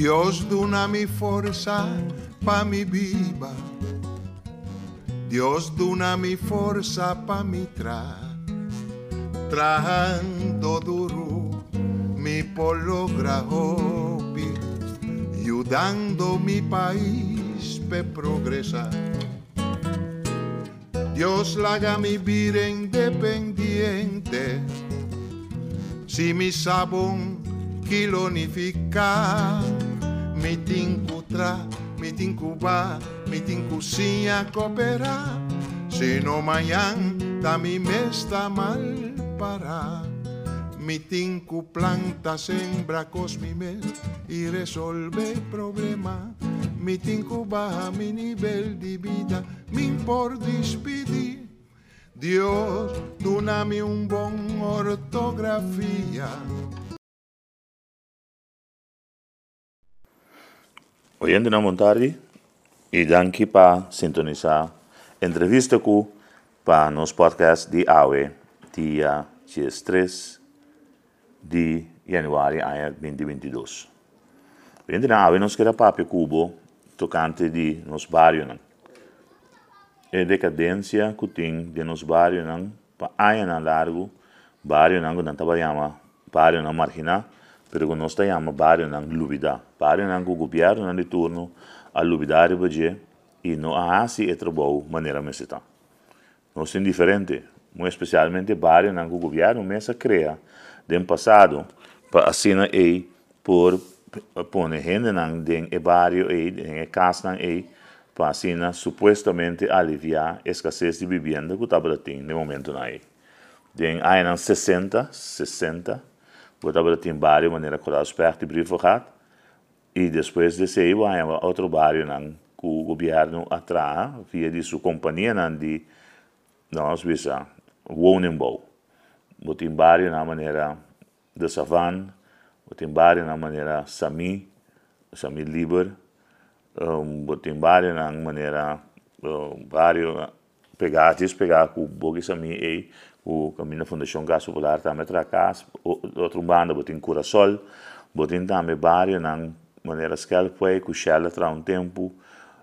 Dios duna mi forza pa mi viva. Dios duna mi forza pa mi tra. Trajando duro mi pologra hopi, ayudando mi país pe progresar. Dios la haga mi vida independiente. Si mi sabón kilonifica, mitin cutra, mitin cuba, mitin cusia copera, sino mayan tami mesta mal para. Mitin cu plantas hembra cosmimel y resolve problema. Mitin cu baja mi nivel de vida, min por dispidi. Dios, dunami un bon ortografía. Hoy en Dinamo Tardi y danki pa sintonizar entrevista ku pa nos podcast di awe dia 3 di januari aia 2022. Hoy en awe nos queda papio cubo tocante di nos barionan. E decadencia cutin de nos barionan pa aia na largo barionan gudan tabariama barionan marginal Pentru că nu stai am bare în ang lubida. Bare în ang gugupiar în returnu al lubidare băge și nu a asi e trebou manera mesita. Nu sunt diferente. Muy especialmente bare în ang gugupiar nu mesa crea din pasado pa asina ei por pone gente nan den e barrio e den e casa nan e pa asina supuestamente aliviar escassez de vivienda que estava tendo no momento na ei. Den aí 60, 60 tendo barrio maneira que estava perto de Brifogat e depois desse aí vai outro barrio nang que o governo atrás via de sua companhia nang de nós visa Woningbouw Botimbari na maneira de Savan, Botimbari na maneira Sami, Sami Liber, um, Botimbari na maneira um, vários pegar, pegar com o Bogi Sami e o caminho da Fundação Gás Popular também tracas, outro banda botin Curasol, botin também vários na maneira que foi com Shell tra um tempo,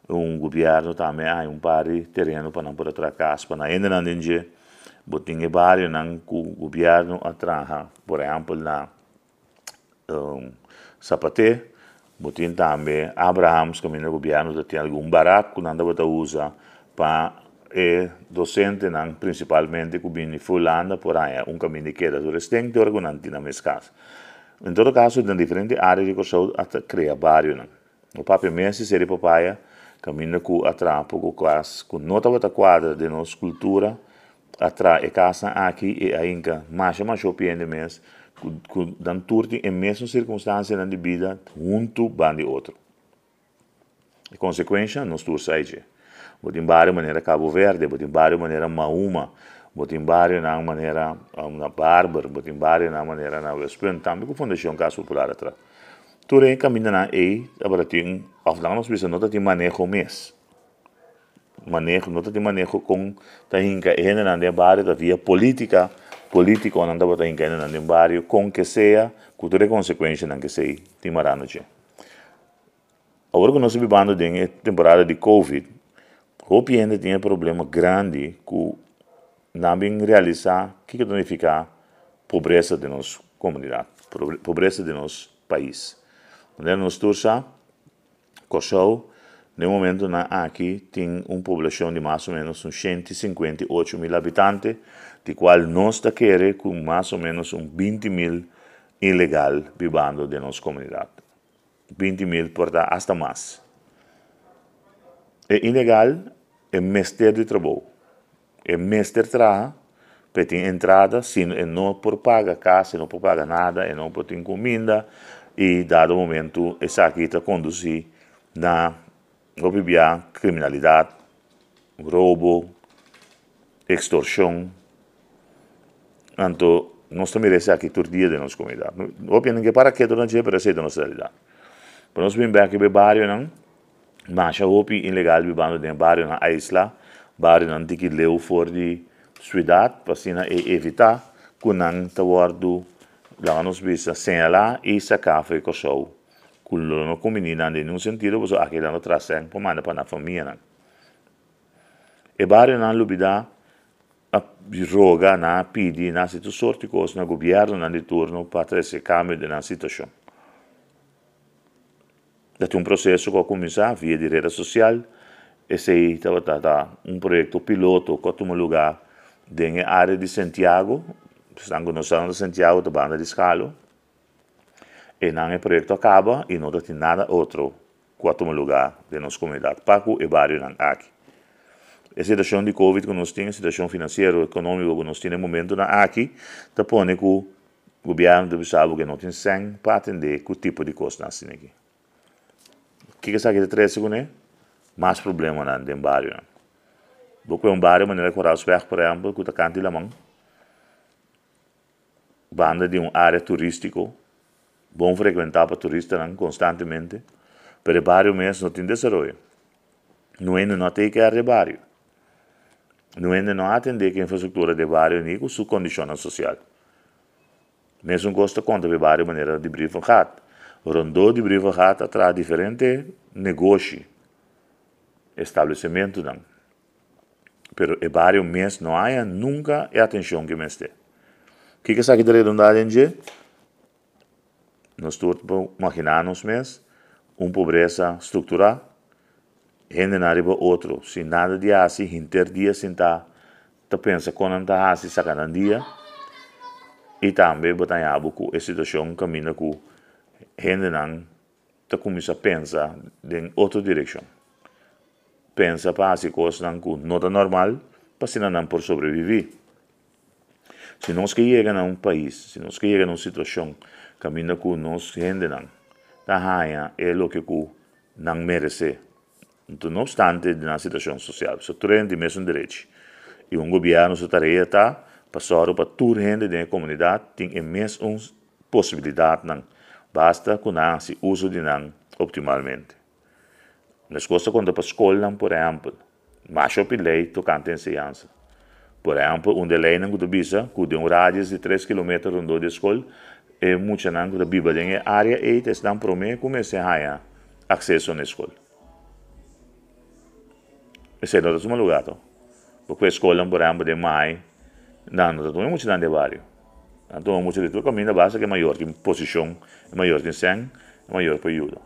um governo também há um par de terreno para não poder tracas, para não ainda não entender botinha barrio nang ku governo atraha, por exemplo, na um, Zapate, botin também Abrahams, que o governo da tem algum barato que nanda bota usa para e docente nang principalmente ku bini fulanda por aí um caminho que era do restante ora não tinha mais casa. Em todo caso, em diferentes áreas de coisa até cria barrio nang. O papel mesmo seria papaya, caminho ku atrapo ku quase ku nota bota quadra de nossa cultura atra e casa aqui e ainda mais mais opinião mês que dan turti em mesma circunstância na de vida junto bandi outro e consequência nos tur saide botin várias maneira Cabo Verde botin várias maneira Mauma botin várias na maneira na Barber botin várias na maneira na West Point também com Fundação Casa Popular atrás Ture caminha na e agora tem afdang nos bisa nota tem manejo mês manejo, não tem manejo com tahinka ene na barrio da via política, político não dá tahinka ene na barrio com que seja, cultura consequência não que sei, timarano che. Agora que nós vivendo em temporada de Covid, o ainda tinha problema grande com bem realizar o que significa pobreza de nossa comunidade, pobreza de nosso país. Onde nós tursa, coxou, no momento, na, aqui tem uma população de mais ou menos uns 158 mil habitantes, de qual nós está querendo com mais ou menos uns 20 mil ilegal vivendo de nossa comunidade. 20 mil, portanto, hasta mais. É ilegal é mestre de trabalho. É mestre de trabalho, tem entrada, se não por paga casa, não por paga nada, e não por ter comida, e dado o momento, essa aqui está conduzir na Gobibia, criminalidade, roubo, extorsão. Então, nós também aqui todo dia de nossa comunidade. Obviamente que para que durante a pressa da nossa realidade. Para nós bem aqui no bairro, não? Mas a roupa ilegal vivendo no bairro na isla, não tem que leu fora de cidade, para assim evitar que não está guardo lá nos bisa sem lá e foi com show Kullo no combina in un sentido, pues aqui dando traseng, pa pa na família, né? E barrio não lubida roga na pidi na situ sorti cos na governo na di turno para tresse cambio de na situação. Dati um processo que começar via de rede social e sei estava tá um projeto piloto que toma lugar da área de Santiago, estão conhecendo Santiago da banda de escalo, e não o projeto acaba e não tem nada outro que toma lugar de nossa comunidade, Paco e Barrio não aqui. A situação de Covid que nós temos, a situação financeira econômica que nós temos no momento na aqui, está pondo que o governo deve saber que não tem sangue para atender que tipo de coisa nós temos aqui. O que que sabe de três segundos? Mais problema na dentro bairro. Porque é um bairro, maneira que o weg, por está cantando lá mão. Banda de uma área turística, bom frequentar para turistas constantemente, mas o bairro mesmo não tem desenvolvimento. Não é não tem que é bairro. Não é não atender que a infraestrutura de bairro nem com sua condição social. Mesmo gosta conta de bairro maneira de briefing Rondou de briva rata atrás diferente negócio, estabelecimento não. Pero e barrio mês não há nunca a atenção que mês tem. O que que sabe de redundar em? Nós todos imaginamos mês, uma pobreza estrutural, gente na riba outro, sem nada de assim, inter dia sem tá, pensa quando tá assim sacando dia, e também botar em abo com a situação caminha com está começa a pensar em outra direção. Pensa para as coisas não não é normal, se não por sobreviver. Se nós que chega a um país, se nós que chega a uma situação, caminha com nós não, tá raia é o que não merece. Então, não obstante, na situação social, se tu de mesmo direito, e um governo sua tarefa está passar para a gente da comunidade tem a mesma possibilidade não Basta con ansi, uso din ang optimalmente. Në shkosa këndë për shkollën për e ampël, ma shopi lej të kante në sejansë. Për e ampël, unë dhe lejnë në këtë bisa, ku dhe unë di 3 km rëndo dhe shkollë, e mu që në këtë biba dhe e i të së prome ku me se haja akseso në shkollë. E se në të të më per për kve shkollën për e ampël dhe maj, në në të të. Então, muitas vezes, o caminho da base que é maior que posição, é maior que sangue, é maior que ajuda.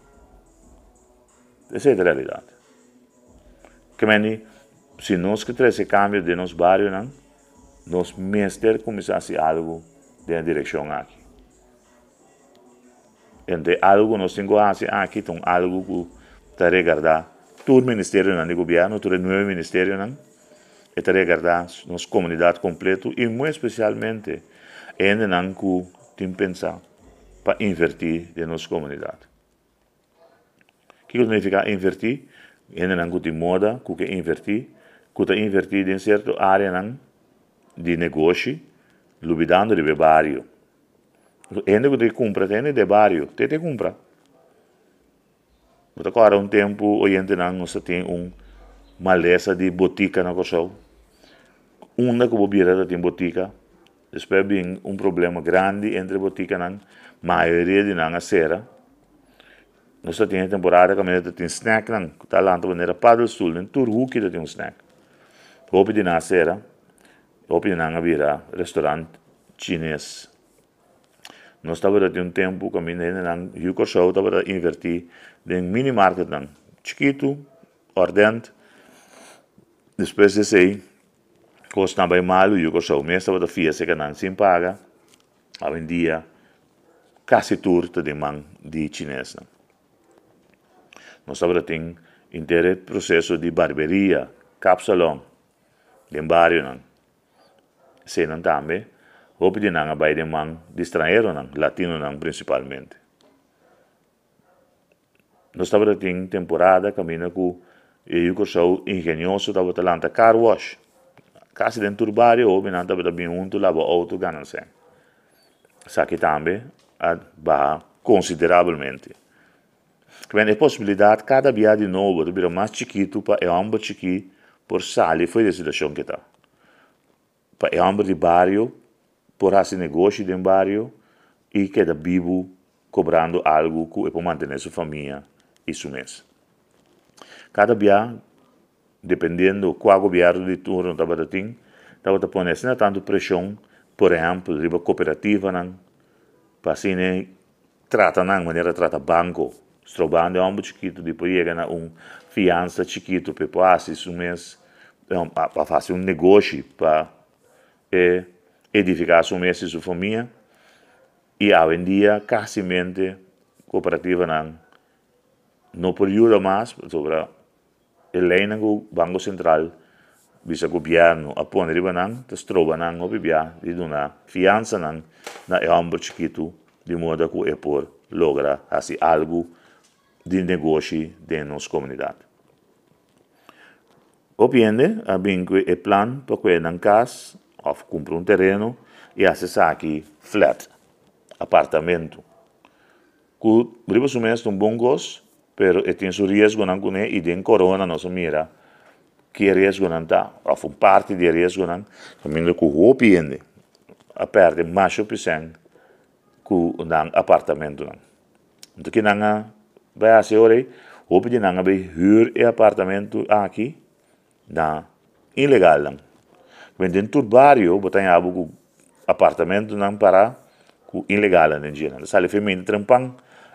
Essa é a realidade. Que meni, se nós que esse cambio de nos bairros, não, nós mestre começasse algo de direção aqui. Entre algo nós temos que aqui, então algo que está regardar todo o ministério do governo, todo o novo ministério, não, está regardar nossa comunidade completa e muito especialmente ainda não tem pensar para invertir na nossa comunidade. O que significa invertir? Ainda não tem moda que invertir, que invertir em certa área de negócio, lubidando de bairro. Ainda que te compra, tem de bairro, te te compra. Mas agora um tempo, hoje não, nós tem um maleza de botica na coisa. Uma que bobeira tem botica, Depois vem um problema grande entre botica e maioria de nang sera. Nós temos temporada que a tem snack lá então maneira paddle stool, nem tur huki tem um snack. Hope de na sera, hope de nang vira restaurante chinês. Nós estava de um tempo que a menina nang Yuko Show estava invertir em mini market nang, chiquito, ordente. Depois de sei, Kostanbai Malu y Yuko Shaumia sobre fia se ganan sin paga. Hoy en día, casi turta de man de chinesa. Nos abratin interés proceso de barbería, capsalón, de embario nan. Senan tambe, opide nan abay de man de extranjero nan, latino nan principalmente. Nos abratin temporada camina cu e Yuko Shau ingenioso da Botalanta Car Wash. Kasi den turbari o binanta bada bin untu labo auto ganan sen. Saki tambe ad ba consideravelmente. Quindi a possibilidade cada dia de novo de virar mais chiquito para é amba chiqui por sali foi a situação que está. Para é amba de barrio por esse negócio de barrio e que da bibo cobrando algo que é para manter sua família e seu mês. Cada dia, dependendo qual governo de turno estava tendo, estava pondo tanto pressão, por exemplo, riba cooperativa, não, para assim, trata não, maneira trata banco, strobando é um chiquito, depois chega na um fiança chiquito, para passar isso mês, para fazer um negócio, para é, edificar seu mês sua família, e hoje em dia, quase cooperativa não, não ajuda mais sobre elenango Banco Central, vicegoverno apone ribanang, tas trobanang obibia riduna fianzanang na eambo chikitu di moda ku epor logra hasi algo di negoci de nos comunidad. Opiende abinque e plan per que nan cas of cumpre un terreno e hace saki flat, apartamento. Cu riba sumest un bungos pero e tin su riesgo nan gune i den corona no so mira che riesgo nan da a fun parte di riesgo nan almeno ku ho piende a perde masho pisen ku nan appartamento nan. De che nan a ba se ore ho pide nan a be huur e appartamento aqui da ilegal nan. Quindi in tur barrio botanya abu ku appartamento nan para ku ilegal nan. Jena sale femine trampan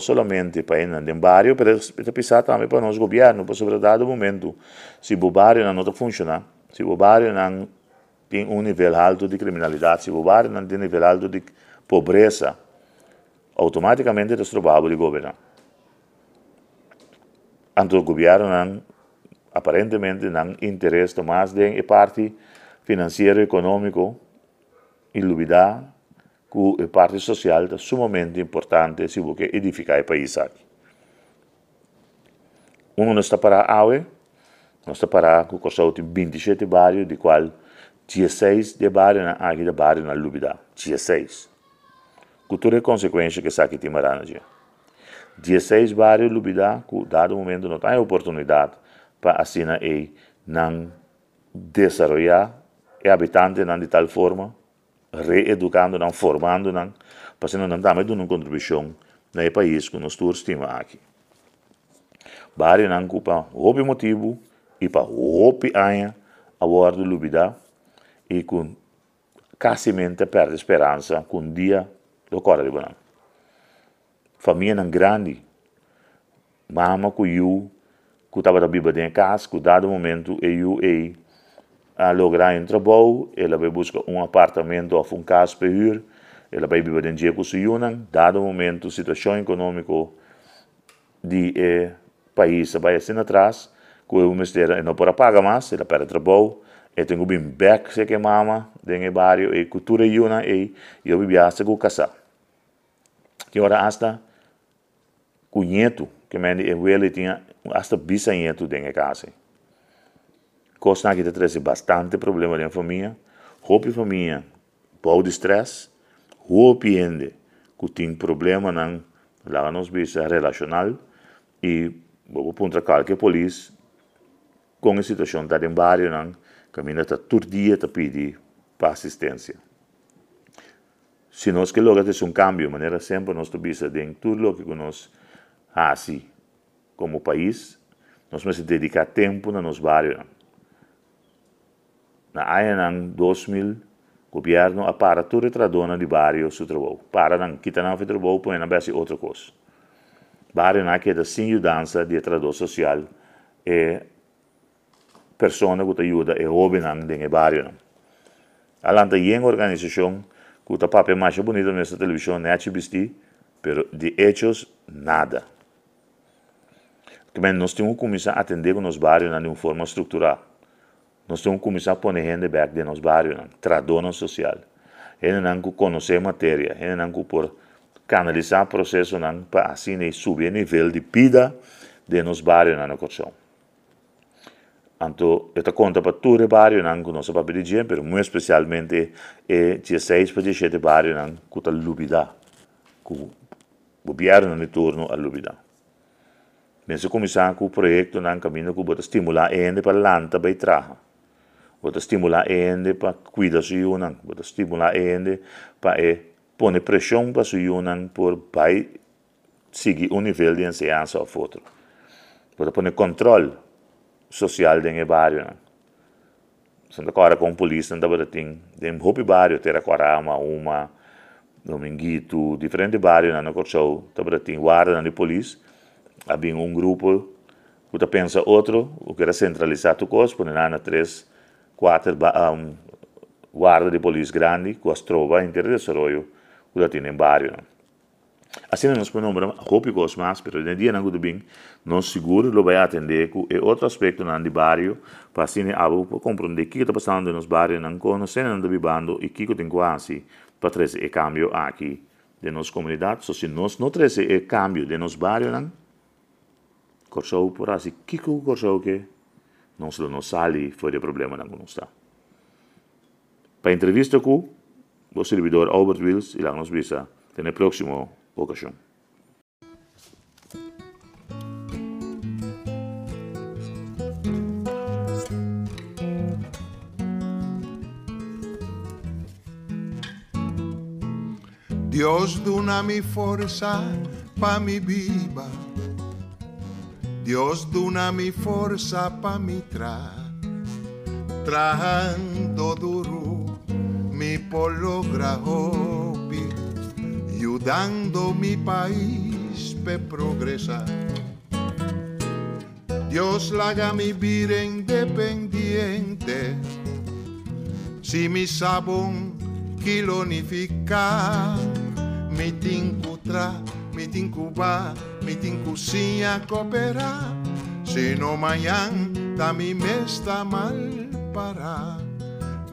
Somente para ir no barrio, mas está pisar também para nosso governo, para sobre dado momento, se o barrio não está funcionando, se o barrio não tem um nível alto de criminalidade, se o barrio não tem um nível alto de pobreza, automaticamente é provável de governar. Então o governo não, aparentemente não interessa mais em parte financeiro, econômico e luvidar que a parte social é sumamente importante se você edificar o país aqui. Um não está para a AUE, não está para com o 27 bairros, de qual 16 de bairro na aqui de bairro na Lubida, 16. Cultura é consequência que está aqui tem marana dia. 16 bairros Lubida, que dado momento não tem oportunidade para assinar e não desenvolver e habitante não de tal forma reeducando, não formando, não, para não também dando uma contribuição no país que nós todos temos aqui. Bari não culpa o motivo e para o anha a bordo lubida e com quase perde esperança com um dia do cora de banana. Família não grande, mama com eu, que estava da dentro de casa, que dado momento eu e a lograr um trabalho, ela vai buscar um apartamento ou um casa para ir, ela vai viver em dia com o dado o momento, situação econômica de eh, país vai assim atrás, que o ministério não pode pagar mais, ela perde trabalho, e tenho bem back se que mama, dentro do bairro, e cultura yuna, e eu vivia se com casa. Que hora hasta, cunheto, que me ele tinha, hasta bisneto dentro da casa. cosa que te trae bastante problema en la familia, rompe familia, por estrés, rompe ende, que tiene problema en la vida relacional y vou contra qualquer polícia com a situação da embargo, não, caminha até todo dia para pedir para assistência. Se nós que logramos um cambio, de maneira sempre nós temos de tudo o que nós fazemos como país, nós temos que dedicar tempo no nosso bairro. Na ng 2000, gobyerno para tudo tradona de barrio su trabalho. Para não kita não fi trabalho, põe na base outra coisa. Barrio na que da sem ajudança de trador social e persona que ajuda e hobby nang denge barrio nang. Alanta yen organização que tá papel mais bonito nessa televisão, né, bisti, pero de hechos nada. Que nós temos que começar a atender com os barrios de uma forma estruturada. Nós que começar a pôr gente back de nos bairros, tradona social. Ele não conhecer matéria, ele não por canalizar o processo para assim subir o nível de vida de nos bairros na corção. Anto, esta conta para todo o barrio não conosco para pedir, pero muito especialmente é 16 para 17 barrio não que está lubida, que o governo de turno a lubida. Penso começar com o projeto não caminho que pode estimular ainda para lanta para trabalhar. Pode estimular ainda para cuidar do seu não, pode estimular ainda para pôr pressão para o seu não por vai seguir um nível de enseñança ou outro. Pode pôr controle social dentro do bairro. Né? São agora com a polícia, não dá tem tem hopi bairro, Teracorama, uma, Dominguito, diferente bairro, na Corchou, tá tem guarda na polícia, havia um grupo que pensa outro, o que era centralizado coisa, põe na três, quatro um, guarda de polícia grande, que as trova em desenvolvimento, que tem em bairro. Né? Assim nós podemos rópicos mais, mas no dia não bem, nós seguro lo vai atender com e outro aspecto no bairro, para assim abo compreender o que está passando nos bairros, não conhecer não vivendo e que tem quase para trazer o cambio aqui de nossa comunidade. So, se nós não trazer o cambio de nos bairros, não, corso por assim, que que corso que não se não sai fora de problema não está. Para entrevista com o servidor Albert Wills e lá nos visa, até o próximo ocasión. Dios duna mi forza pa mi viva. Dios duna mi forza pa mi tra. Trajando duro mi polograhopi ayudando mi país a progresar. Dios la haga mi vida independiente, si mi sabón kilonifica, mi tincutra, mi tincuba, mitin kusia kopera, sino mayan tami mesta mal para.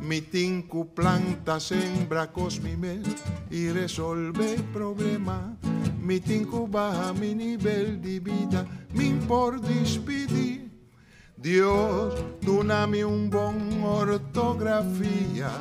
Mitin ku plantas hembra cosmimes y resolve problema. Mi tincu baja mi nivel de vida, min por dispidi. Dios, dunami un bon ortografía